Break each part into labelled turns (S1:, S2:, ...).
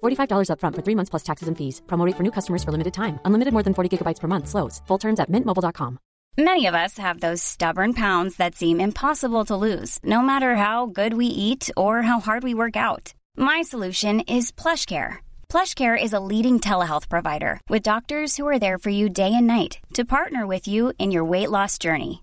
S1: $45 upfront for three months plus taxes and fees. Promo for new customers for limited time. Unlimited more than 40 gigabytes per month. Slows. Full terms at mintmobile.com.
S2: Many of us have those stubborn pounds that seem impossible to lose, no matter how good we eat or how hard we work out. My solution is PlushCare. PlushCare is a leading telehealth provider with doctors who are there for you day and night to partner with you in your weight loss journey.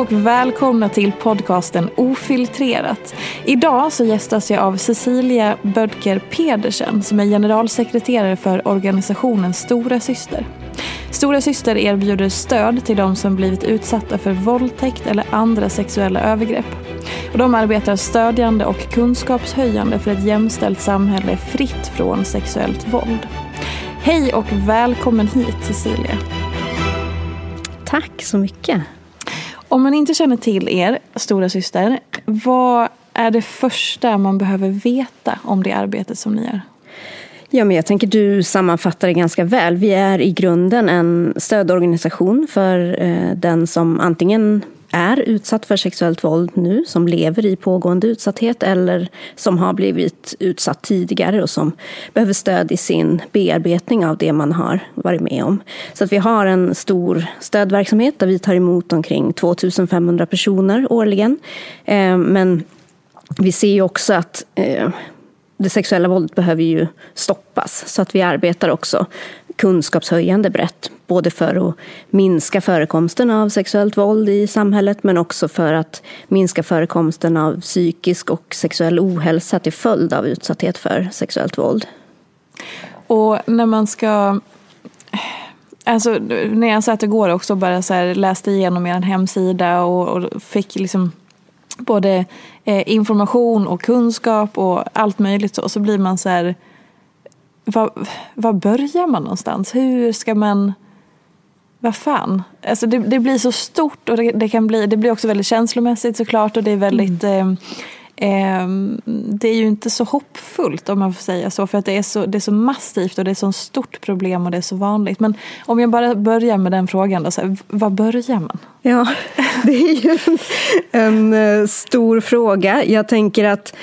S3: Och välkomna till podcasten Ofiltrerat. Idag så gästas jag av Cecilia Bödker Pedersen som är generalsekreterare för organisationen Stora Syster. Stora Syster erbjuder stöd till de som blivit utsatta för våldtäkt eller andra sexuella övergrepp. Och de arbetar stödjande och kunskapshöjande för ett jämställt samhälle fritt från sexuellt våld. Hej och välkommen hit Cecilia.
S4: Tack så mycket.
S3: Om man inte känner till er, stora syster, vad är det första man behöver veta om det arbetet som ni gör?
S4: Ja, men jag tänker du sammanfattar det ganska väl. Vi är i grunden en stödorganisation för eh, den som antingen är utsatt för sexuellt våld nu, som lever i pågående utsatthet eller som har blivit utsatt tidigare och som behöver stöd i sin bearbetning av det man har varit med om. Så att vi har en stor stödverksamhet där vi tar emot omkring 2500 personer årligen. Eh, men vi ser ju också att eh, det sexuella våldet behöver ju stoppas. Så att vi arbetar också kunskapshöjande brett. Både för att minska förekomsten av sexuellt våld i samhället men också för att minska förekomsten av psykisk och sexuell ohälsa till följd av utsatthet för sexuellt våld.
S3: Och när man ska... Alltså, när jag satt igår också och bara så här läste igenom er hemsida och, och fick liksom både eh, information och kunskap och allt möjligt så, så blir man så här var, var börjar man någonstans? Hur ska man... Vad fan? Alltså det, det blir så stort och det, det, kan bli, det blir också väldigt känslomässigt såklart och det är väldigt... Mm. Eh, eh, det är ju inte så hoppfullt om man får säga så för att det är så, det är så massivt och det är så stort problem och det är så vanligt. Men om jag bara börjar med den frågan då, så här, var börjar man?
S4: Ja, det är ju en, en stor fråga. Jag tänker att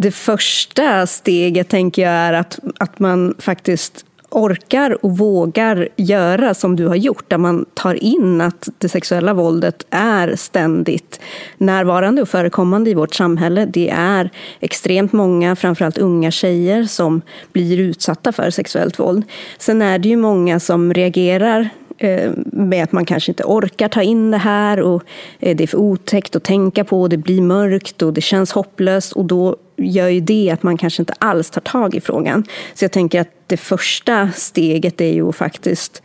S4: det första steget tänker jag är att, att man faktiskt orkar och vågar göra som du har gjort, där man tar in att det sexuella våldet är ständigt närvarande och förekommande i vårt samhälle. Det är extremt många, framförallt unga tjejer, som blir utsatta för sexuellt våld. Sen är det ju många som reagerar eh, med att man kanske inte orkar ta in det här och eh, det är för otäckt att tänka på det blir mörkt och det känns hopplöst och då gör ju det att man kanske inte alls tar tag i frågan. Så jag tänker att det första steget är ju att faktiskt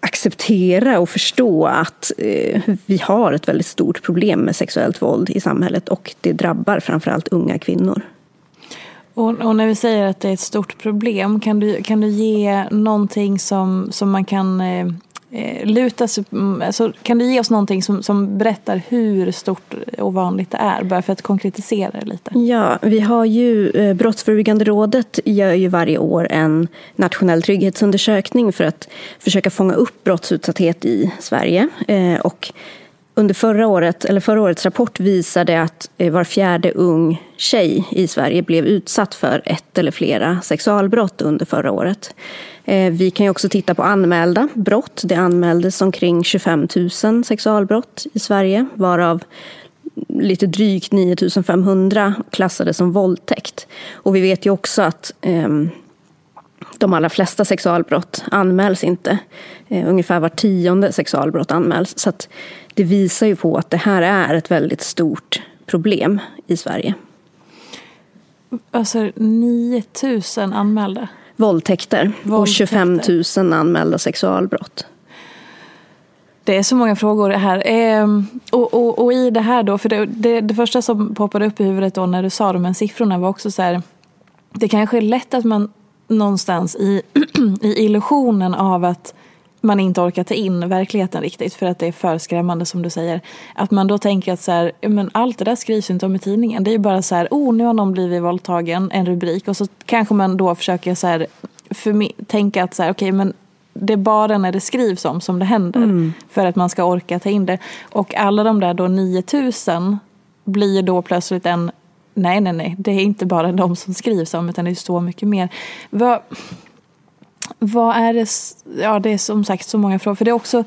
S4: acceptera och förstå att eh, vi har ett väldigt stort problem med sexuellt våld i samhället och det drabbar framförallt unga kvinnor.
S3: Och, och, när vi säger att det är ett stort problem, kan du, kan du ge någonting som, som man kan eh, eh, luta sig, mm, alltså, kan du ge oss någonting som, som berättar hur stort och vanligt det är? Bara för att konkretisera det lite.
S4: Ja, vi har ju eh, Brottsförebyggande rådet gör ju varje år en nationell trygghetsundersökning för att försöka fånga upp brottsutsatthet i Sverige. Eh, och under förra, året, eller förra årets rapport visade att eh, var fjärde ung tjej i Sverige blev utsatt för ett eller flera sexualbrott under förra året. Eh, vi kan också titta på anmälda brott. Det anmäldes omkring 25 000 sexualbrott i Sverige varav lite drygt 9 500 klassades som våldtäkt. Och vi vet ju också att ehm, de allra flesta sexualbrott anmäls inte. Uh, ungefär var tionde sexualbrott anmäls. Så det visar ju på att det här är ett väldigt stort problem i Sverige.
S3: Alltså 9 000 anmälda?
S4: Våldtäkter, Våldtäkter. och 25 000 anmälda sexualbrott.
S3: Det är så många frågor här. Ehm, och, och, och, i det här då, för det, det, det, första som poppade upp i huvudet då när du sa de här siffrorna var också så här. Det kanske är lätt att man någonstans i, i illusionen av att man inte orkar ta in verkligheten riktigt för att det är för skrämmande som du säger. Att man då tänker att så här, men allt det där skrivs inte om i tidningen. Det är ju bara så här, oh nu har någon blivit våldtagen, en rubrik. Och så kanske man då försöker så här, för, tänka att så här, okay, men det är bara när det skrivs om som det händer. Mm. För att man ska orka ta in det. Och alla de där då 9000 blir då plötsligt en Nej, nej, nej. Det är inte bara de som skrivs om utan det är så mycket mer. Vad, vad är det? Ja, det är som sagt så många frågor. För det är också,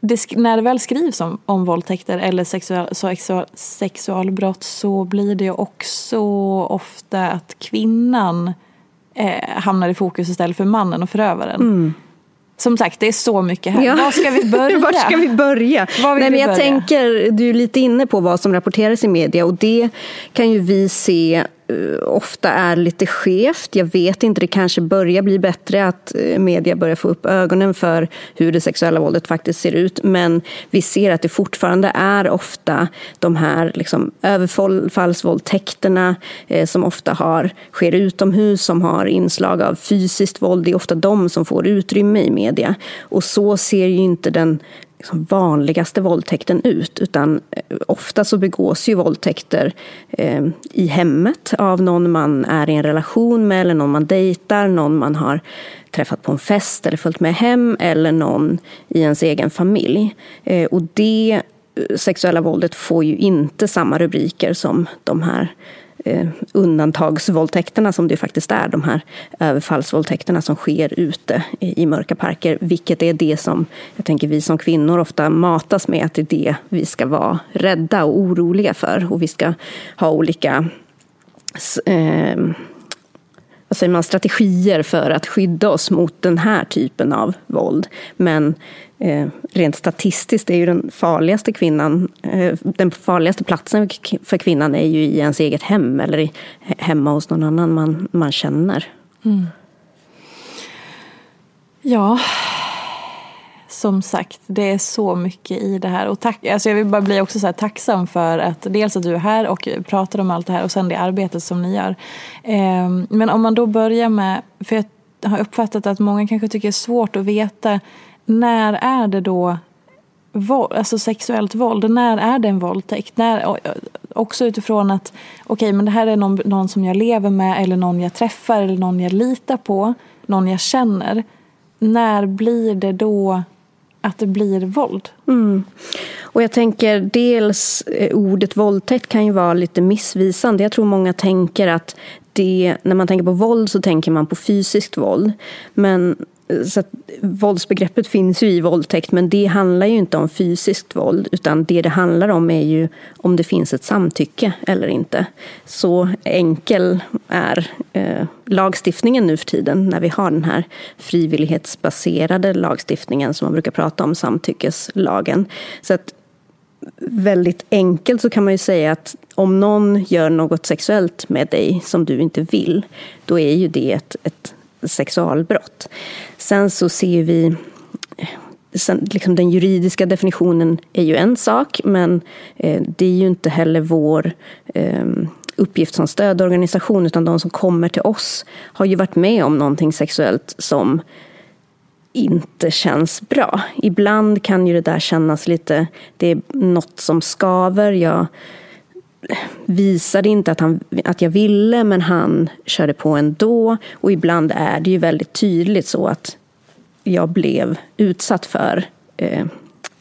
S3: det, när det väl skrivs om, om våldtäkter eller sexual, sexual, sexualbrott så blir det också ofta att kvinnan eh, hamnar i fokus istället för mannen och förövaren. Mm. Som sagt, det är så mycket här. Ja. Var ska vi börja?
S4: Var ska vi börja? Nej, men jag börja? tänker, du är lite inne på vad som rapporteras i media och det kan ju vi se Eh, ofta är lite skevt. Jag vet inte, det kanske börjar bli bättre att eh, media börjar få upp ögonen för hur det sexuella våldet faktiskt ser ut. Men vi ser att det fortfarande är ofta de här liksom, överfallsvåldtäkterna eh, som ofta har, sker utomhus, som har inslag av fysiskt våld. Det är ofta de som får utrymme i media. Och så ser ju inte den liksom vanligaste våldtäkten ut. Utan eh, ofta så begås ju våldtäkter eh, i hemmet av någon man är i en relation med eller någon man dejtar, någon man har träffat på en fest eller följt med hem eller någon i ens egen familj. Eh, och det eh, sexuella våldet får ju inte samma rubriker som de här eh, undantagsvåldtäkterna som det faktiskt är, de här överfallsvåldtäkterna som sker ute i, i mörka parker. Vilket är det som jag tänker vi som kvinnor ofta matas med att det är det vi ska vara rädda och oroliga för. Och vi ska ha olika eh, vad säger man, strategier för att skydda oss mot den här typen av våld. Men eh, rent statistiskt är ju den farligaste kvinnan, eh, den farligaste platsen för kvinnan är ju i ens eget hem eller i, hemma hos någon annan man, man känner. Mm.
S3: Ja, som sagt, det är så mycket i det här. Och tack, alltså jag vill bara bli också så tacksam för att dels att du är här och pratar om allt det här och sen det arbetet som ni gör. Eh, men om man då börjar med, för jag har uppfattat att många kanske tycker det är svårt att veta när är det då våld, alltså sexuellt våld, när är det en våldtäkt? När, också utifrån att okej, okay, men det här är någon, någon som jag lever med eller någon jag träffar eller någon jag litar på, någon jag känner. När blir det då att det blir våld.
S4: Mm. Och jag tänker dels eh, ordet våldtäkt kan ju vara lite missvisande. Jag tror många tänker att det, när man tänker på våld så tänker man på fysiskt våld. Men så att, våldsbegreppet finns ju i våldtäkt men det handlar ju inte om fysiskt våld utan det det handlar om är ju om det finns ett samtycke eller inte. Så enkel är eh, lagstiftningen nu för tiden när vi har den här frivillighetsbaserade lagstiftningen som man brukar prata om, samtyckeslagen. Så att väldigt enkelt så kan man ju säga att om någon gör något sexuellt med dig som du inte vill, då är ju det ett, ett sexualbrott. Sen så ser vi Sen, liksom den juridiska definitionen är ju en sak, men eh, det är ju inte heller vår eh, uppgift som stödorganisation, utan de som kommer till oss har ju varit med om någonting sexuellt som inte känns bra. Ibland kan ju det där kännas lite, det är något som skaver. Jag visade inte att, han, att jag ville men han körde på ändå. Och ibland är det ju väldigt tydligt så att jag blev utsatt för eh,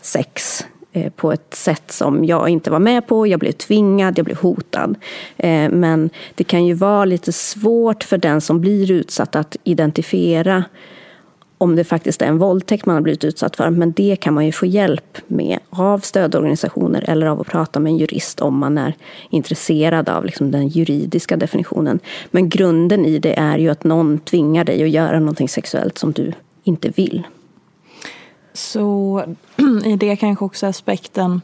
S4: sex eh, på ett sätt som jag inte var med på. Jag blev tvingad, jag blev hotad. Eh, men det kan ju vara lite svårt för den som blir utsatt att identifiera om det faktiskt är en våldtäkt man har blivit utsatt för. Men det kan man ju få hjälp med av stödorganisationer eller av att prata med en jurist om man är intresserad av liksom den juridiska definitionen. Men grunden i det är ju att någon tvingar dig att göra någonting sexuellt som du inte vill.
S3: Så i det kanske också aspekten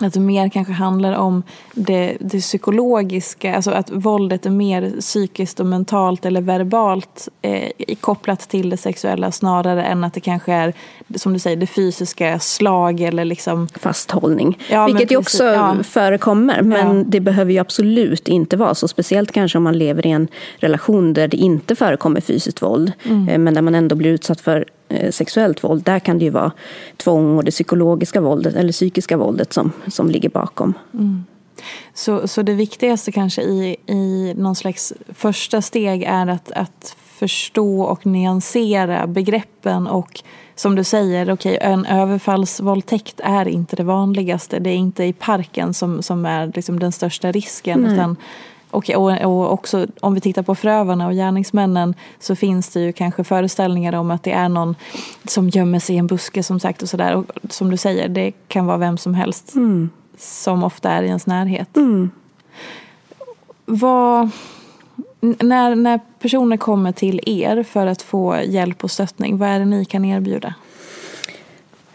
S3: att det mer kanske handlar om det, det psykologiska, alltså att våldet är mer psykiskt och mentalt eller verbalt eh, kopplat till det sexuella snarare än att det kanske är, som du säger, det fysiska slag eller liksom...
S4: Fasthållning, ja, vilket ju också ja. förekommer. Men ja. det behöver ju absolut inte vara så. Speciellt kanske om man lever i en relation där det inte förekommer fysiskt våld, mm. Eh, men där man ändå blir utsatt för sexuellt våld, där kan det ju vara tvång och det psykologiska våldet eller psykiska våldet som, som ligger bakom. Mm.
S3: Så, så det viktigaste kanske i, i någon slags första steg är att, att förstå och nyansera begreppen och som du säger, okay, en överfallsvåldtäkt är inte det vanligaste. Det är inte i parken som, som är liksom den största risken. Utan och, och, och också om vi tittar på förövarna och gärningsmännen så finns det ju kanske föreställningar om att det är någon som gömmer sig i en buske som sagt och sådär. Och som du säger, det kan vara vem som helst mm. som ofta är i ens närhet. Mm. Vad, när, när personer kommer till er för att få hjälp och stöttning, vad är det ni kan erbjuda?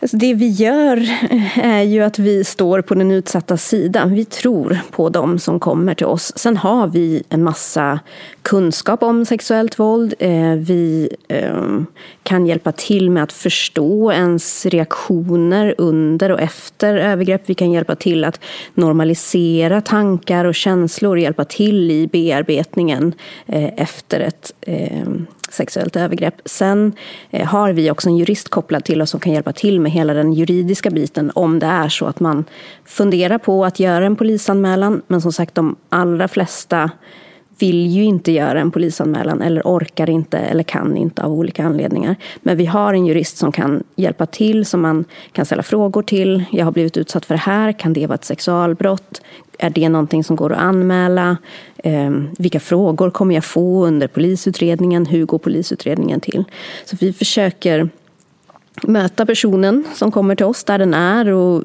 S4: Alltså det vi gör är ju att vi står på den utsatta sidan. Vi tror på dem som kommer till oss. Sen har vi en massa kunskap om sexuellt våld. Eh, vi ehm, kan hjälpa till med att förstå ens reaktioner under och efter övergrepp. Vi kan hjälpa till att normalisera tankar och känslor, och hjälpa till i bearbetningen eh, efter ett ehm, sexuellt övergrepp. Sen eh, har vi också en jurist kopplad till oss som kan hjälpa till med hela den juridiska biten om det är så att man funderar på att göra en polisanmälan. Men som sagt, de allra flesta vill ju inte göra en polisanmälan eller orkar inte eller kan inte av olika anledningar. Men vi har en jurist som kan hjälpa till, som man kan ställa frågor till. Jag har blivit utsatt för det här, kan det vara ett sexualbrott? Är det någonting som går att anmäla? Eh, vilka frågor kommer jag få under polisutredningen? Hur går polisutredningen till? Så vi försöker möta personen som kommer till oss där den är och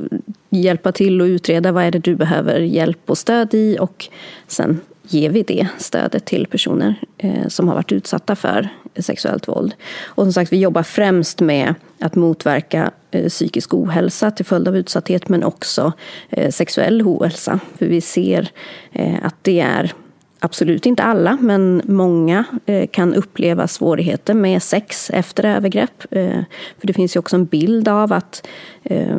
S4: hjälpa till att utreda vad är det du behöver hjälp och stöd i och sen ger vi det stödet till personer eh, som har varit utsatta för sexuellt våld. Och som sagt, vi jobbar främst med att motverka eh, psykisk ohälsa till följd av utsatthet men också eh, sexuell ohälsa. För vi ser eh, att det är Absolut inte alla, men många eh, kan uppleva svårigheter med sex efter övergrepp. Eh, för det finns ju också en bild av att eh,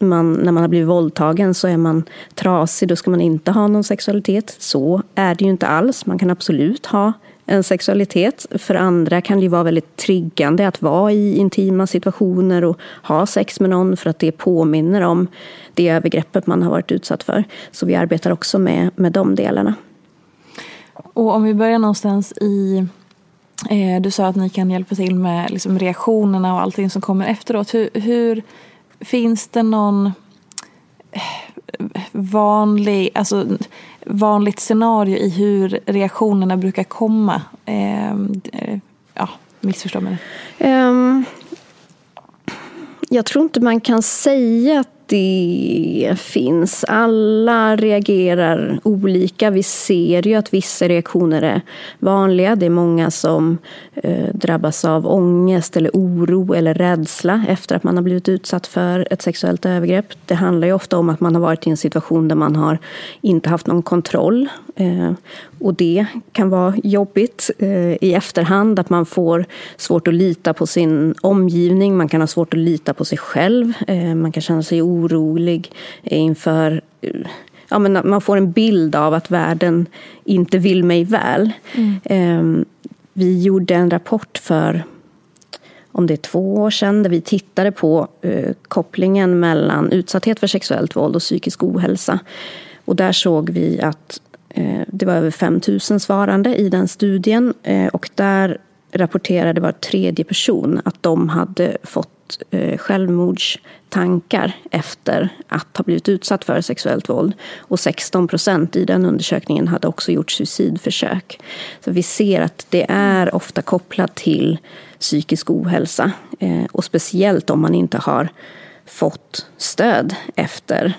S4: man, när man har blivit våldtagen så är man trasig, då ska man inte ha någon sexualitet. Så är det ju inte alls. Man kan absolut ha en sexualitet. För andra kan det ju vara väldigt triggande att vara i intima situationer och ha sex med någon för att det påminner om det övergreppet man har varit utsatt för. Så vi arbetar också med, med de delarna.
S3: Och om vi börjar någonstans i eh, du sa att ni kan hjälpa till med liksom reaktionerna och allting som kommer efteråt. Hur, hur Finns det någon eh, vanlig, alltså, vanligt scenario i hur reaktionerna brukar komma? Ehm, eh, ja, missförstå mig. Um,
S4: jag tror inte man kan säga att det finns. Alla reagerar olika. Vi ser ju att vissa reaktioner är vanliga. Det är många som eh, drabbas av ångest eller oro eller rädsla efter att man har blivit utsatt för ett sexuellt övergrepp. Det handlar ju ofta om att man har varit i en situation där man har inte haft någon kontroll. Eh, och det kan vara jobbigt eh, i efterhand, att man får svårt att lita på sin omgivning. Man kan ha svårt att lita på sig själv. Eh, man kan känna sig orolig inför ja, men man får en bild av att världen inte vill mig väl. Mm. Vi gjorde en rapport för om det är två år sedan, där vi tittade på eh, kopplingen mellan utsatthet för sexuellt våld och psykisk ohälsa. Och där såg vi att Eh, det var över 5 000 svarande i den studien eh, och där rapporterade var tredje person att de hade fått eh, självmordstankar efter att ha blivit utsatt för sexuellt våld. Och 16 procent i den undersökningen hade också gjort suicidförsök. Så vi ser att det är ofta kopplat till psykisk ohälsa. Och speciellt om man inte har fått stöd efter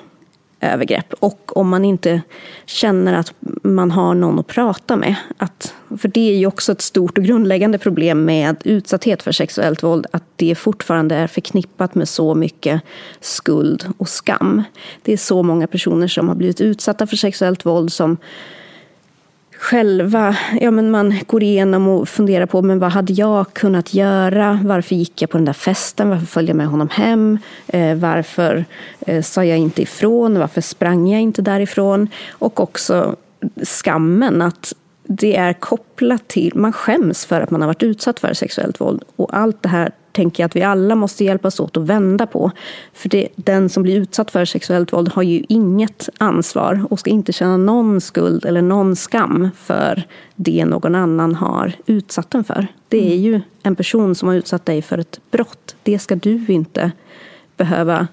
S4: övergrepp. Och om man inte känner att man har någon att prata med. Att, för det är ju också ett stort och grundläggande problem med utsatthet för sexuellt våld. Att det fortfarande är förknippat med så mycket skuld och skam. Det är så många personer som har blivit utsatta för sexuellt våld som själva, ja men man går igenom och funderar på men vad hade jag kunnat göra? Varför gick jag på den där festen? Varför följde jag med honom hem? Eh, varför eh, sa jag inte ifrån? Varför sprang jag inte därifrån? Och också skammen att det är kopplat till, man skäms för att man har varit utsatt för sexuellt våld. Och allt det här tänker jag att vi alla måste hjälpas åt att vända på. För det, den som blir utsatt för sexuellt våld har ju inget ansvar och ska inte känna någon skuld eller någon skam för det någon annan har utsatt den för. Det är ju en person som har utsatt dig för ett brott. Det ska du inte behöva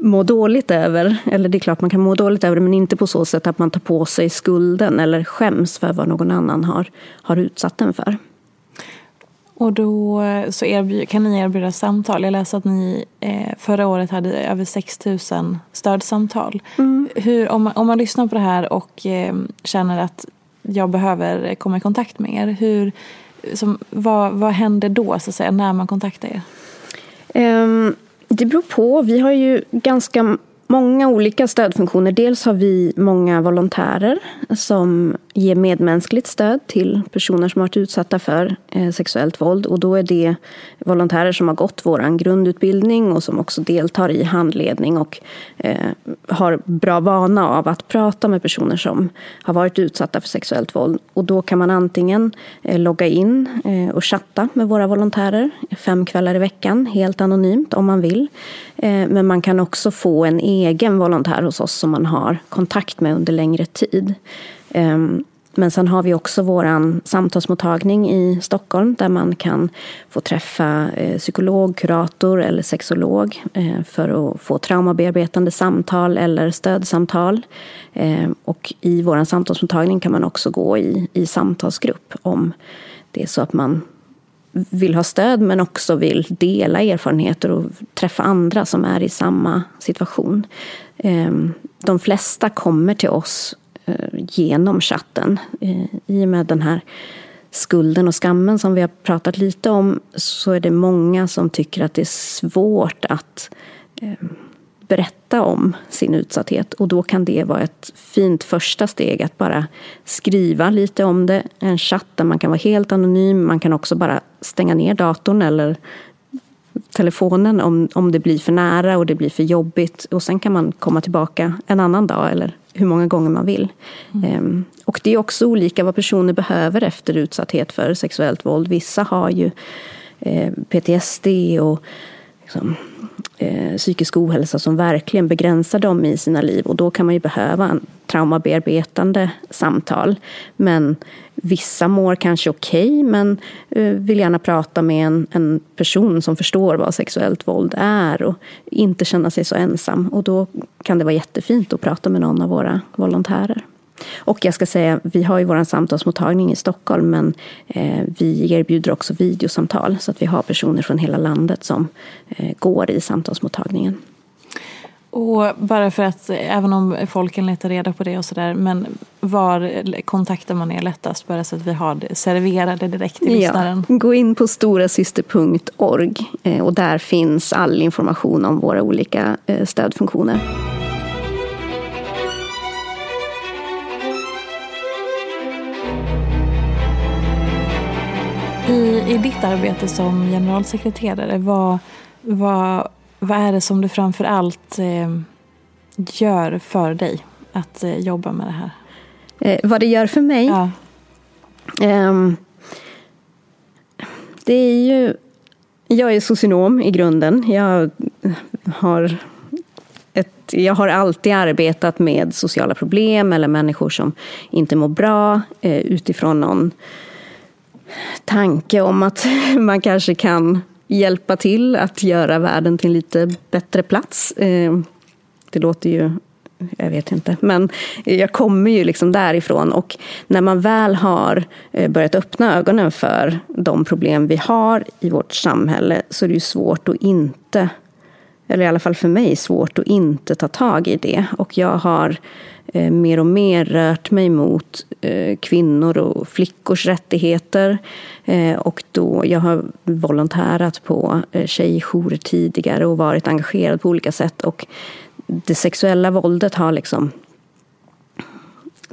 S4: må dåligt över. Eller det är klart man kan må dåligt över det, men inte på så sätt att man tar på sig skulden eller skäms för vad någon annan har, har utsatt den för.
S3: Och då så erbjud, kan ni erbjuda samtal. Jag läste att ni eh, förra året hade över 6 000 stödsamtal. Mm. Hur, om, man, om man lyssnar på det här och eh, känner att jag behöver komma i kontakt med er. Hur, som, vad, vad händer då så att säga, när man kontaktar er?
S4: Um, det beror på. Vi har ju ganska många olika stödfunktioner. Dels har vi många volontärer som ge medmänskligt stöd till personer som varit utsatta för eh, sexuellt våld. Och då är det volontärer som har gått vår grundutbildning och som också deltar i handledning och eh, har bra vana av att prata med personer som har varit utsatta för sexuellt våld. Och då kan man antingen eh, logga in och chatta med våra volontärer fem kvällar i veckan, helt anonymt om man vill. Men man kan också få en egen volontär hos oss som man har kontakt med under längre tid. Ehm, men sen har vi också vår samtalsmottagning i Stockholm där man kan få träffa eh, psykolog, kurator eller sexolog eh, för att få traumabearbetande samtal eller stödsamtal. Ehm, och i vår samtalsmottagning kan man också gå i, i samtalsgrupp om det är så att man vill ha stöd men också vill dela erfarenheter och träffa andra som är i samma situation. Ehm, de flesta kommer till oss Eh, genom chatten. Eh, I och med den här skulden och skammen som vi har pratat lite om så är det många som tycker att det är svårt att eh, berätta om sin utsatthet. Och då kan det vara ett fint första steg att bara skriva lite om det. En chatt där man kan vara helt anonym. Man kan också bara stänga ner datorn eller telefonen om, om det blir för nära och det blir för jobbigt. Och sen kan man komma tillbaka en annan dag eller hur många gånger man vill. Mm. Ehm, och det är också olika vad personer behöver efter utsatthet för sexuellt våld. Vissa har ju eh, PTSD och liksom, eh, psykisk ohälsa som verkligen begränsar dem i sina liv. Och då kan man ju behöva en traumabearbetande samtal. Men vissa mår kanske okej, okay, men eh, vill gärna prata med en, en, person som förstår vad sexuellt våld är och inte känna sig så ensam. Och då kan det vara jättefint att prata med någon av våra volontärer. Och jag ska säga, vi har ju vår samtalsmottagning i Stockholm men eh, vi erbjuder också videosamtal så att vi har personer från hela landet som eh, går i samtalsmottagningen.
S3: Och bara för att, även om folk kan leta reda på det och sådär, men var kontaktar man er lättast? Bara så att vi har det serverade direkt till lyssnaren.
S4: Ja, gå in på storasyster.org eh, och där finns all information om våra olika eh, stödfunktioner.
S3: I, I ditt arbete som generalsekreterare, vad, vad, vad är det som du framför allt eh, gör för dig att eh, jobba med det här?
S4: Eh, vad det gör för mig? Ja. Um, det är ju Jag är socionom i grunden. Jag har, ett, jag har alltid arbetat med sociala problem eller människor som inte mår bra eh, utifrån någon tanke om att man kanske kan hjälpa till att göra världen till en lite bättre plats. Eh, det låter ju jag vet inte. Men jag kommer ju liksom därifrån och när man väl har eh, börjat öppna ögonen för de problem vi har i vårt samhälle så är det ju svårt att inte, eller i alla fall för mig, svårt att inte ta tag i det. Och jag har eh, mer och mer rört mig mot eh, kvinnor och flickors rättigheter. Eh, och då, jag har volontärat på eh, tjejjourer tidigare och varit engagerad på olika sätt. Och det sexuella våldet har liksom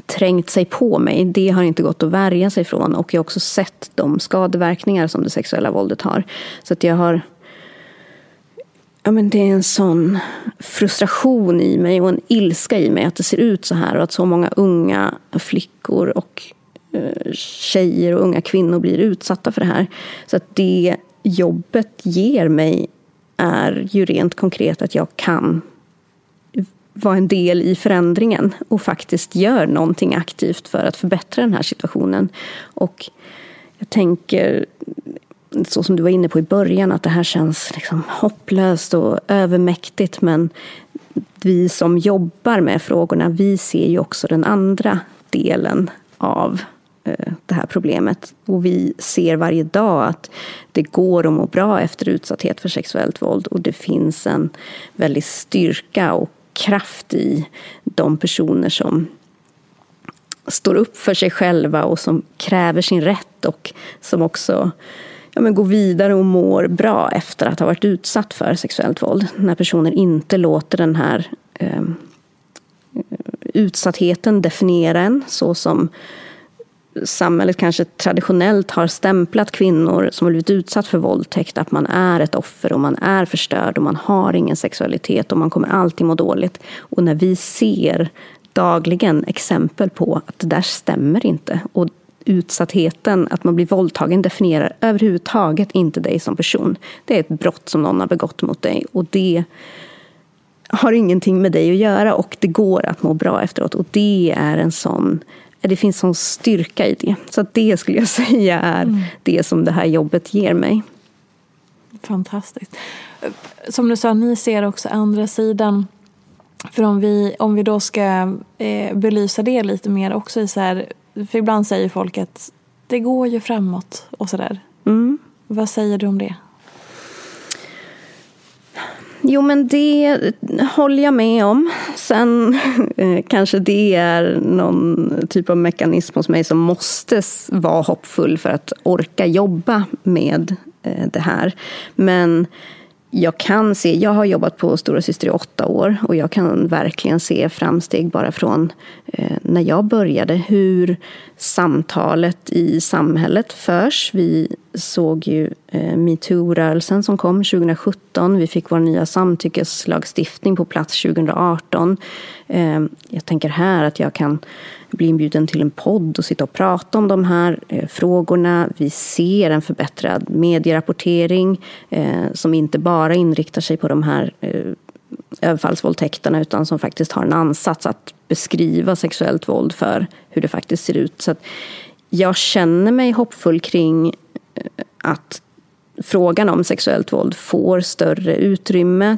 S4: trängt sig på mig. Det har inte gått att värja sig från. Och jag har också sett de skadeverkningar som det sexuella våldet har. Så att jag har... Ja, men det är en sån frustration i mig och en ilska i mig att det ser ut så här och att så många unga flickor och eh, tjejer och unga kvinnor blir utsatta för det här. Så att det jobbet ger mig är ju rent konkret att jag kan vara en del i förändringen och faktiskt gör någonting aktivt för att förbättra den här situationen. Och jag tänker, så som du var inne på i början, att det här känns liksom hopplöst och övermäktigt. Men vi som jobbar med frågorna, vi ser ju också den andra delen av eh, det här problemet. Och vi ser varje dag att det går att må bra efter utsatthet för sexuellt våld och det finns en väldig styrka och kraft i de personer som står upp för sig själva och som kräver sin rätt och som också ja, men går vidare och mår bra efter att ha varit utsatt för sexuellt våld. När personer inte låter den här eh, utsattheten definiera en så som samhället kanske traditionellt har stämplat kvinnor som har blivit utsatt för våldtäkt att man är ett offer och man är förstörd och man har ingen sexualitet och man kommer alltid må dåligt. Och när vi ser dagligen exempel på att det där stämmer inte och utsattheten, att man blir våldtagen definierar överhuvudtaget inte dig som person. Det är ett brott som någon har begått mot dig och det har ingenting med dig att göra och det går att må bra efteråt och det är en sån det finns sån styrka i det. Så det skulle jag säga är mm. det som det här jobbet ger mig.
S3: Fantastiskt. Som du sa, ni ser också andra sidan. För om vi, om vi då ska eh, belysa det lite mer också i så här, för ibland säger folk att det går ju framåt och sådär. Mm. Vad säger du om det?
S4: Jo, men det håller jag med om. Sen eh, kanske det är någon typ av mekanism hos mig som måste vara hoppfull för att orka jobba med eh, det här. Men jag kan se, jag har jobbat på Stora Syster i åtta år och jag kan verkligen se framsteg bara från eh, när jag började. Hur samtalet i samhället förs. Vi såg ju eh, metoo-rörelsen som kom 2017. Vi fick vår nya samtyckeslagstiftning på plats 2018. Eh, jag tänker här att jag kan bli inbjuden till en podd och sitta och prata om de här eh, frågorna. Vi ser en förbättrad medierapportering eh, som inte bara inriktar sig på de här eh, överfallsvåldtäkterna utan som faktiskt har en ansats att beskriva sexuellt våld för hur det faktiskt ser ut. Så jag känner mig hoppfull kring att frågan om sexuellt våld får större utrymme.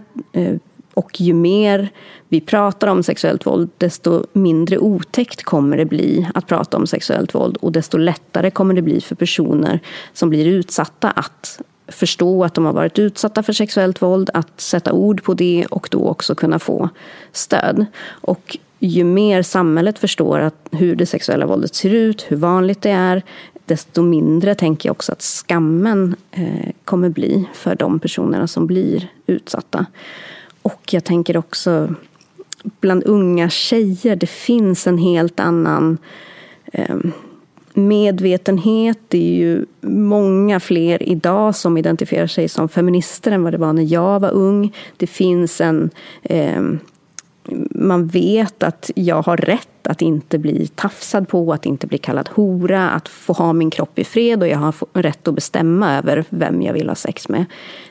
S4: Och ju mer vi pratar om sexuellt våld, desto mindre otäckt kommer det bli att prata om sexuellt våld. Och desto lättare kommer det bli för personer som blir utsatta att förstå att de har varit utsatta för sexuellt våld, att sätta ord på det och då också kunna få stöd. Och ju mer samhället förstår att hur det sexuella våldet ser ut, hur vanligt det är, desto mindre tänker jag också att skammen eh, kommer bli för de personerna som blir utsatta. Och jag tänker också bland unga tjejer, det finns en helt annan eh, medvetenhet. Det är ju många fler idag som identifierar sig som feminister än vad det var när jag var ung. Det finns en... Eh, man vet att jag har rätt rätt att inte bli tafsad på, att inte bli kallad hora, att få ha min kropp i fred och jag har rätt att bestämma över vem jag vill ha sex med.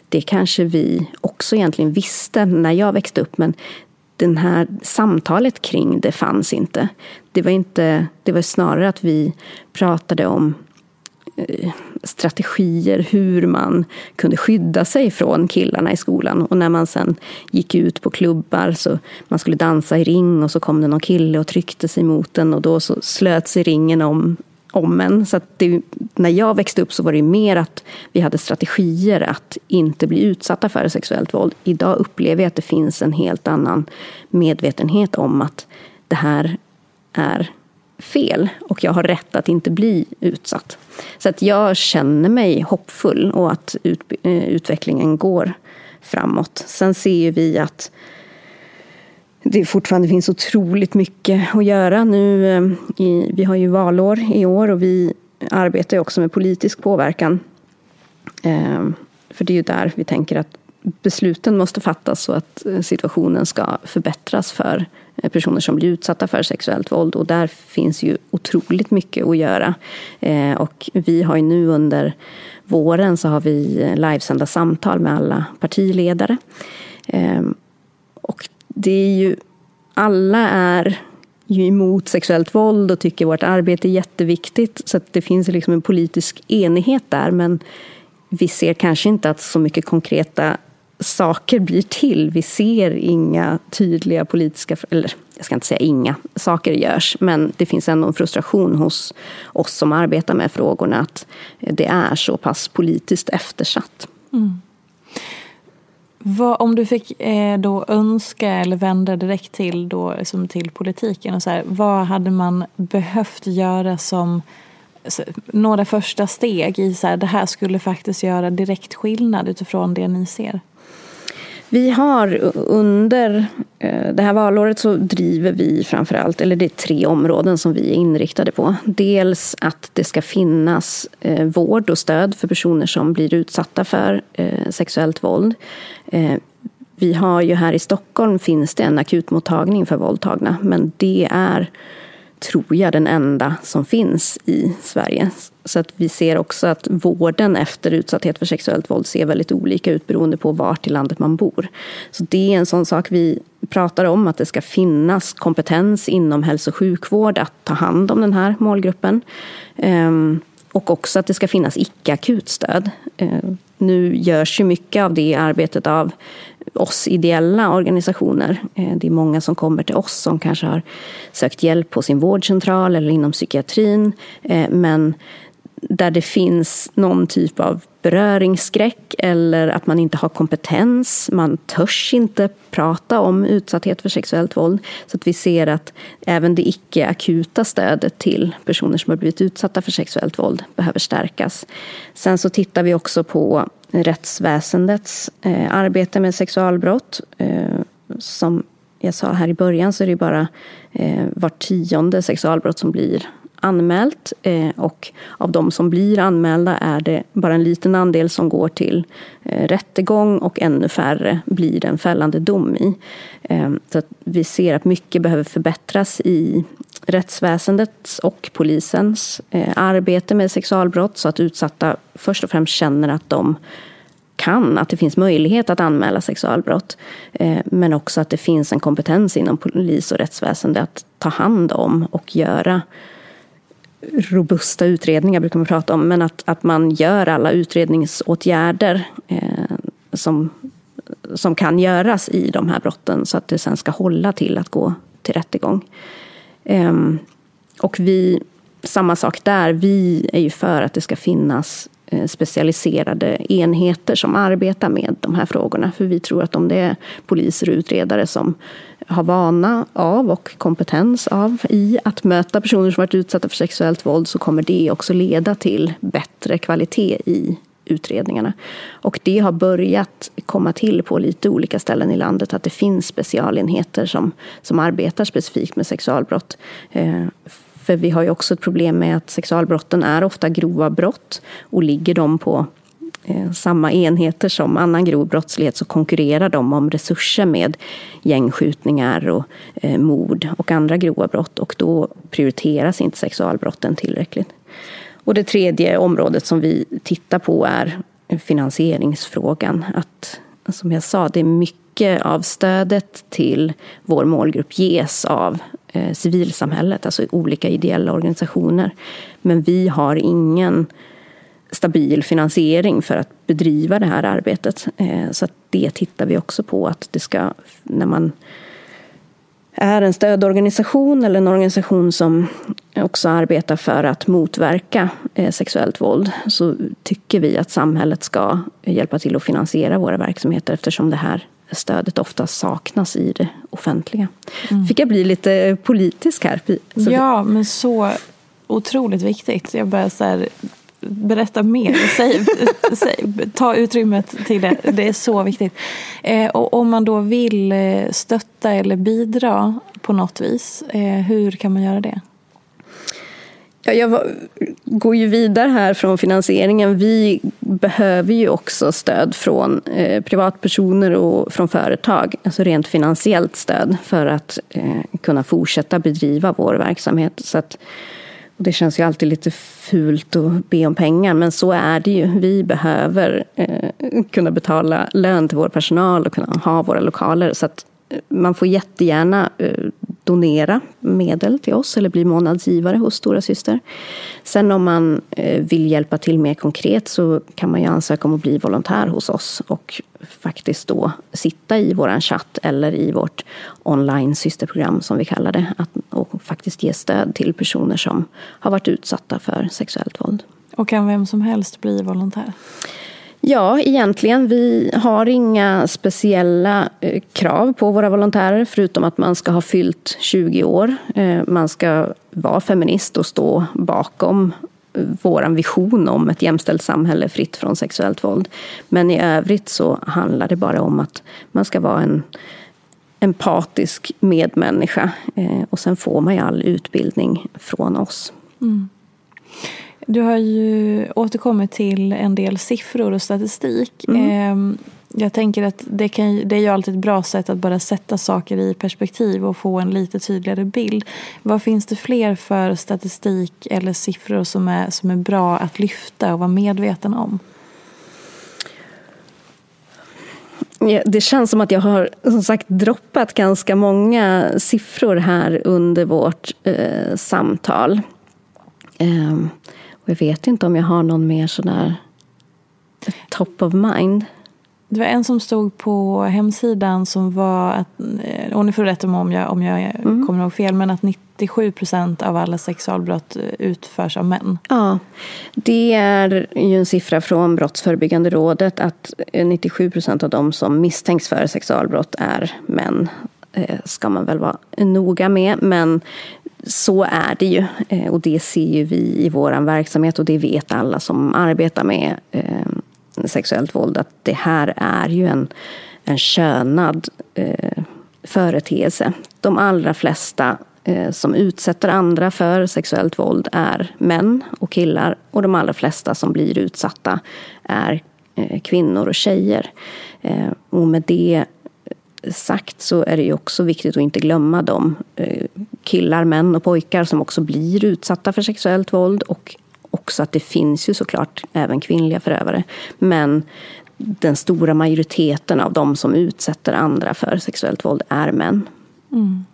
S4: Det kanske vi också egentligen visste när jag växte upp men det här samtalet kring det fanns inte. Det var, inte, det var snarare att vi pratade om eh, strategier hur man kunde skydda sig från killarna i skolan. Och när man sen gick ut på klubbar så man skulle dansa i ring och så kom det någon kille och tryckte sig mot en och då så slöt sig ringen om, om en. Så det, när jag växte upp så var det mer att vi hade strategier att inte bli utsatta för sexuellt våld. Idag upplever jag att det finns en helt annan medvetenhet om att det här är fel och jag har rätt att inte bli utsatt. Så att jag känner mig hoppfull och att ut, eh, utvecklingen går framåt. Sen ser vi att det fortfarande finns otroligt mycket att göra. Nu, eh, i, vi har ju valår i år och vi arbetar också med politisk påverkan. Eh, för det är ju där vi tänker att besluten måste fattas så att eh, situationen ska förbättras för personer som blir utsatta för sexuellt våld. Och där finns ju otroligt mycket att göra. Och vi har ju nu under våren så har vi livesända samtal med alla partiledare. Och det är ju, alla är ju emot sexuellt våld och tycker vårt arbete är jätteviktigt. Så att det finns liksom en politisk enighet där. Men vi ser kanske inte att så mycket konkreta saker blir till. Vi ser inga tydliga politiska, eller jag ska inte säga inga, saker görs. Men det finns ändå en frustration hos oss som arbetar med frågorna att det är så pass politiskt eftersatt. Mm.
S3: Vad, om du fick eh, då önska eller vända direkt till, då, liksom till politiken, och så här, vad hade man behövt göra som några första steg i så här, det här skulle faktiskt göra direkt skillnad utifrån det ni ser?
S4: Vi har under eh, det här valåret så driver vi framförallt, eller det är tre områden som vi är inriktade på. Dels att det ska finnas eh, vård och stöd för personer som blir utsatta för eh, sexuellt våld. Vi har ju här i Stockholm finns det en akutmottagning för våldtagna men det är tror jag, den enda som finns i Sverige. Så att vi ser också att vården efter utsatthet för sexuellt våld ser väldigt olika ut beroende på vart i landet man bor. Så det är en sån sak vi pratar om, att det ska finnas kompetens inom hälso och sjukvård att ta hand om den här målgruppen. Ehm, och också att det ska finnas icke-akutstöd. Eh, nu görs ju mycket av det arbetet av oss ideella organisationer. Eh, det är många som kommer till oss som kanske har sökt hjälp på sin vårdcentral eller inom psykiatrin. Eh, men där det finns någon typ av beröringsskräck eller att man inte har kompetens. Man törs inte prata om utsatthet för sexuellt våld. Så att vi ser att även det icke-akuta stödet till personer som har blivit utsatta för sexuellt våld behöver stärkas. Sen så tittar vi också på rättsväsendets eh, arbete med sexualbrott. Eh, som jag sa här i början så är det bara eh, var tionde sexualbrott som blir anmält eh, och av de som blir anmälda är det bara en liten andel som går till eh, rättegång och ännu färre blir det en fällande dom i. Eh, så vi ser att mycket behöver förbättras i rättsväsendets och polisens arbete med sexualbrott så att utsatta först och främst känner att de kan, att det finns möjlighet att anmäla sexualbrott. Men också att det finns en kompetens inom polis och rättsväsende att ta hand om och göra robusta utredningar brukar man prata om, men att, att man gör alla utredningsåtgärder eh, som, som kan göras i de här brotten så att det sen ska hålla till att gå till rättegång. Eh, och vi, samma sak där, vi är ju för att det ska finnas eh, specialiserade enheter som arbetar med de här frågorna. För vi tror att om det är poliser och utredare som har vana av och kompetens av i att möta personer som varit utsatta för sexuellt våld så kommer det också leda till bättre kvalitet i utredningarna. Och det har börjat komma till på lite olika ställen i landet att det finns specialenheter som, som arbetar specifikt med sexualbrott. Eh, för vi har ju också ett problem med att sexualbrotten är ofta grova brott och ligger de på Eh, samma enheter som annan grov brottslighet så konkurrerar de om resurser med gängskjutningar och eh, mord och andra grova brott och då prioriteras inte sexualbrotten tillräckligt. Och det tredje området som vi tittar på är finansieringsfrågan. Att, som jag sa, det är mycket av stödet till vår målgrupp ges av eh, civilsamhället, alltså olika ideella organisationer. Men vi har ingen stabil finansiering för att bedriva det här arbetet. Eh, så det tittar vi också på, att det ska, när man är en stödorganisation eller en organisation som också arbetar för att motverka eh, sexuellt våld så tycker vi att samhället ska hjälpa till att finansiera våra verksamheter eftersom det här stödet ofta saknas i det offentliga. Mm. Fick jag bli lite politisk här?
S3: Ja, men så otroligt viktigt. Jag börjar så här, berätta mer. Säg, säg, ta utrymmet till det. Det är så viktigt. Eh, och om man då vill eh, stötta eller bidra på något vis, eh, hur kan man göra det?
S4: Ja, jag går ju vidare här från finansieringen. Vi behöver ju också stöd från eh, privatpersoner och från företag, alltså rent finansiellt stöd för att eh, kunna fortsätta bedriva vår verksamhet. Så att, det känns ju alltid lite fult att be om pengar, men så är det ju. Vi behöver eh, kunna betala lön till vår personal och kunna ha våra lokaler. Så att eh, man får jättegärna eh, donera medel till oss eller bli månadsgivare hos Stora Syster. Sen om man eh, vill hjälpa till mer konkret så kan man ju ansöka om att bli volontär hos oss och faktiskt då sitta i vår chatt eller i vårt online systerprogram som vi kallar det och faktiskt ge stöd till personer som har varit utsatta för sexuellt våld.
S3: Och kan vem som helst bli volontär?
S4: Ja, egentligen. Vi har inga speciella eh, krav på våra volontärer förutom att man ska ha fyllt 20 år. Eh, man ska vara feminist och stå bakom eh, vår vision om ett jämställt samhälle fritt från sexuellt våld. Men i övrigt så handlar det bara om att man ska vara en empatisk medmänniska. Eh, och sen får man ju all utbildning från oss. Mm.
S3: Du har ju återkommit till en del siffror och statistik. Mm. Ehm, jag tänker att det, kan, det är ju alltid ett bra sätt att bara sätta saker i perspektiv och få en lite tydligare bild. Vad finns det fler för statistik eller siffror som är, som är bra att lyfta och vara medveten om?
S4: Det känns som att jag har som sagt droppat ganska många siffror här under vårt eh, samtal. Eh, och jag vet inte om jag har någon mer sådär top of mind.
S3: Det var en som stod på hemsidan som var att, eh, och nu får du rätta mig om jag, om jag mm. kommer ihåg fel, men att 97 procent av alla sexualbrott eh, utförs av män.
S4: Ja, det är ju en siffra från Brottsförebyggande rådet att 97 procent av de som misstänks för sexualbrott är män. Eh, ska man väl vara noga med, men så är det ju eh, och det ser ju vi i vår verksamhet och det vet alla som arbetar med eh, sexuellt våld att det här är ju en, en könad eh, företeelse. De allra flesta eh, som utsätter andra för sexuellt våld är män och killar och de allra flesta som blir utsatta är kvinnor och tjejer. Och med det sagt så är det ju också viktigt att inte glömma de eh, killar, män och pojkar som också blir utsatta för sexuellt våld och också att det finns ju såklart även kvinnliga förövare. Men den stora majoriteten av de som utsätter andra för sexuellt våld är män. Mm.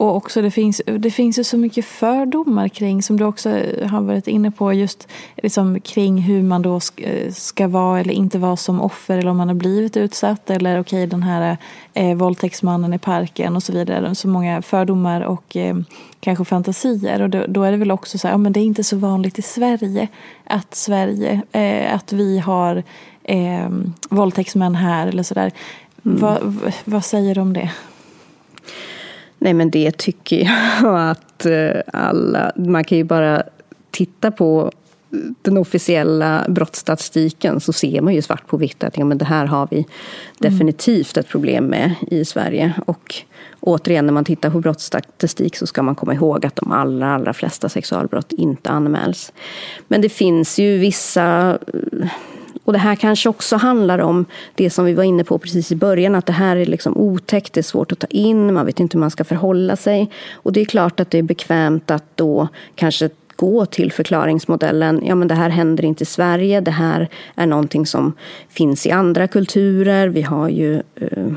S3: Och också det finns, det finns ju så mycket fördomar kring, som du också har varit inne på, just liksom kring hur man då ska vara eller inte vara som offer eller om man har blivit utsatt eller okej okay, den här eh, våldtäktsmannen i parken och så vidare. Så många fördomar och eh, kanske fantasier. Och då, då, är det väl också så här, ja, men det är inte så vanligt i Sverige att Sverige, eh, att vi har eh, våldtäktsmän här eller sådär. Mm. Va, vad säger du om det?
S4: Nej men det tycker jag att eh, alla, man kan ju bara titta på den officiella brottsstatistiken så ser man ju svart på vitt att ja, men det här har vi definitivt ett problem med i Sverige. Och återigen, när man tittar på brottsstatistik så ska man komma ihåg att de allra, allra flesta sexualbrott inte anmäls. Men det finns ju vissa och det här kanske också handlar om det som vi var inne på precis i början, att det här är liksom otäckt, det är svårt att ta in, man vet inte hur man ska förhålla sig. Och det är klart att det är bekvämt att då kanske gå till förklaringsmodellen, ja men det här händer inte i Sverige, det här är någonting som finns i andra kulturer, vi har ju eh,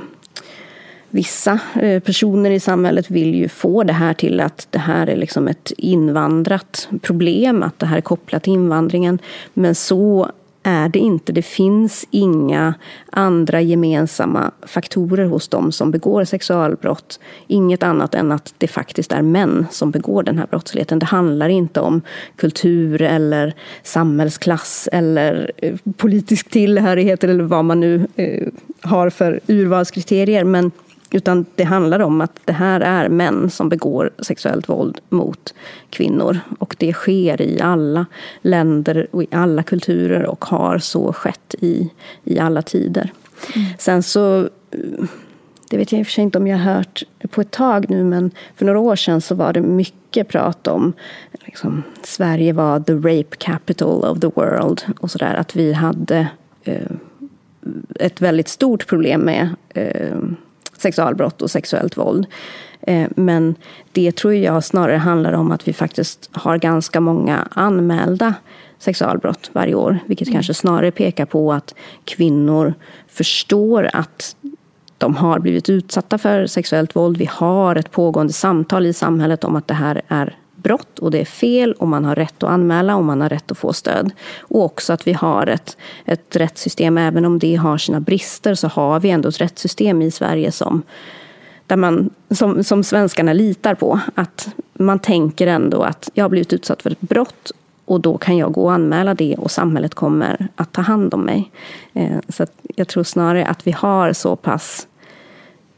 S4: Vissa eh, personer i samhället vill ju få det här till att det här är liksom ett invandrat problem, att det här är kopplat till invandringen. Men så är det inte. Det finns inga andra gemensamma faktorer hos dem som begår sexualbrott. Inget annat än att det faktiskt är män som begår den här brottsligheten. Det handlar inte om kultur eller samhällsklass eller eh, politisk tillhörighet eller vad man nu eh, har för urvalskriterier. Men utan det handlar om att det här är män som begår sexuellt våld mot kvinnor. Och det sker i alla länder och i alla kulturer och har så skett i, i alla tider. Mm. Sen så, det vet jag i och för sig inte om jag har hört på ett tag nu, men för några år sedan så var det mycket prat om liksom, Sverige var the rape capital of the world och sådär. Att vi hade eh, ett väldigt stort problem med eh, sexualbrott och sexuellt våld. Eh, men det tror jag snarare handlar om att vi faktiskt har ganska många anmälda sexualbrott varje år. Vilket mm. kanske snarare pekar på att kvinnor förstår att de har blivit utsatta för sexuellt våld. Vi har ett pågående samtal i samhället om att det här är brott och det är fel och man har rätt att anmäla och man har rätt att få stöd. Och också att vi har ett, ett rättssystem, även om det har sina brister så har vi ändå ett rättssystem i Sverige som där man, som, som svenskarna litar på. Att man tänker ändå att jag har blivit utsatt för ett brott och då kan jag gå och anmäla det och samhället kommer att ta hand om mig. Eh, så jag tror snarare att vi har så pass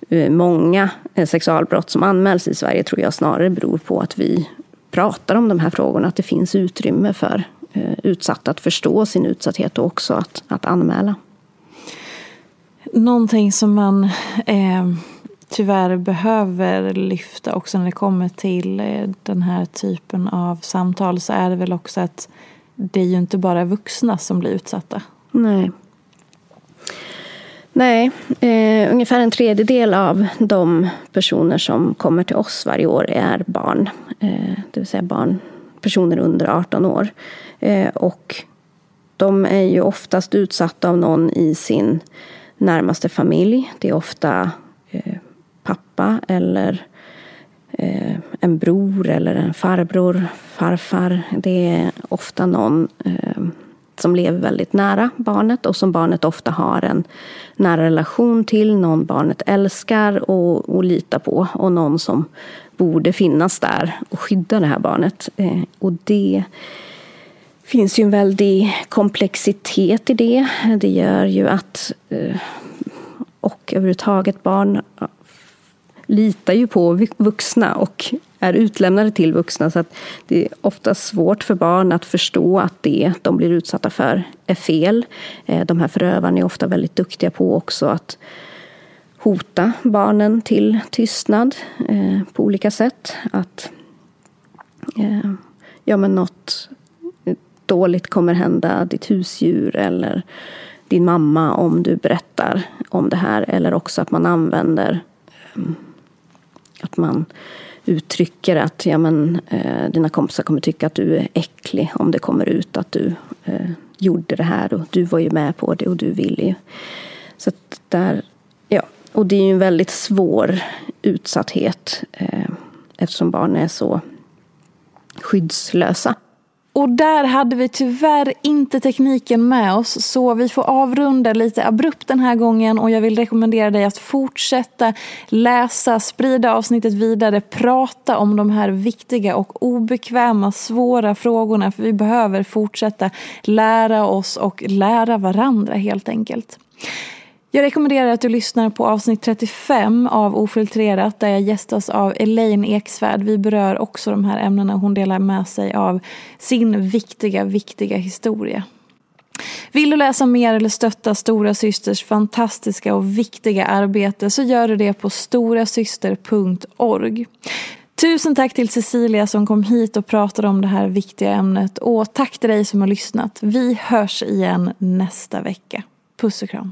S4: eh, många eh, sexualbrott som anmäls i Sverige tror jag snarare beror på att vi pratar om de här frågorna, att det finns utrymme för eh, utsatta att förstå sin utsatthet och också att, att anmäla.
S3: Någonting som man eh, tyvärr behöver lyfta också när det kommer till eh, den här typen av samtal så är det väl också att det är ju inte bara vuxna som blir utsatta.
S4: Nej. Nej, eh, ungefär en tredjedel av de personer som kommer till oss varje år är barn. Eh, det vill säga barn, personer under 18 år. Eh, och de är ju oftast utsatta av någon i sin närmaste familj. Det är ofta eh, pappa eller eh, en bror eller en farbror, farfar. Det är ofta någon eh, som lever väldigt nära barnet och som barnet ofta har en nära relation till, någon barnet älskar och, och litar på och någon som borde finnas där och skydda det här barnet. Eh, och det finns ju en väldig komplexitet i det. Det gör ju att, eh, och överhuvudtaget barn eh, litar ju på vuxna och är utlämnade till vuxna. Så att det är ofta svårt för barn att förstå att det de blir utsatta för är fel. Eh, de här förövarna är ofta väldigt duktiga på också att hota barnen till tystnad eh, på olika sätt. Att eh, ja, men något dåligt kommer hända ditt husdjur eller din mamma om du berättar om det här. Eller också att man använder mm, att man uttrycker att ja, men, eh, dina kompisar kommer tycka att du är äcklig om det kommer ut att du eh, gjorde det här och du var ju med på det och du ville ju. Så där, ja. Och det är ju en väldigt svår utsatthet eh, eftersom barn är så skyddslösa.
S3: Och där hade vi tyvärr inte tekniken med oss så vi får avrunda lite abrupt den här gången och jag vill rekommendera dig att fortsätta läsa, sprida avsnittet vidare, prata om de här viktiga och obekväma, svåra frågorna för vi behöver fortsätta lära oss och lära varandra helt enkelt. Jag rekommenderar att du lyssnar på avsnitt 35 av Ofiltrerat där jag gästas av Elaine Eksvärd. Vi berör också de här ämnena. Hon delar med sig av sin viktiga, viktiga historia. Vill du läsa mer eller stötta Stora Systers fantastiska och viktiga arbete så gör du det på storasyster.org. Tusen tack till Cecilia som kom hit och pratade om det här viktiga ämnet. Och tack till dig som har lyssnat. Vi hörs igen nästa vecka. Puss och kram.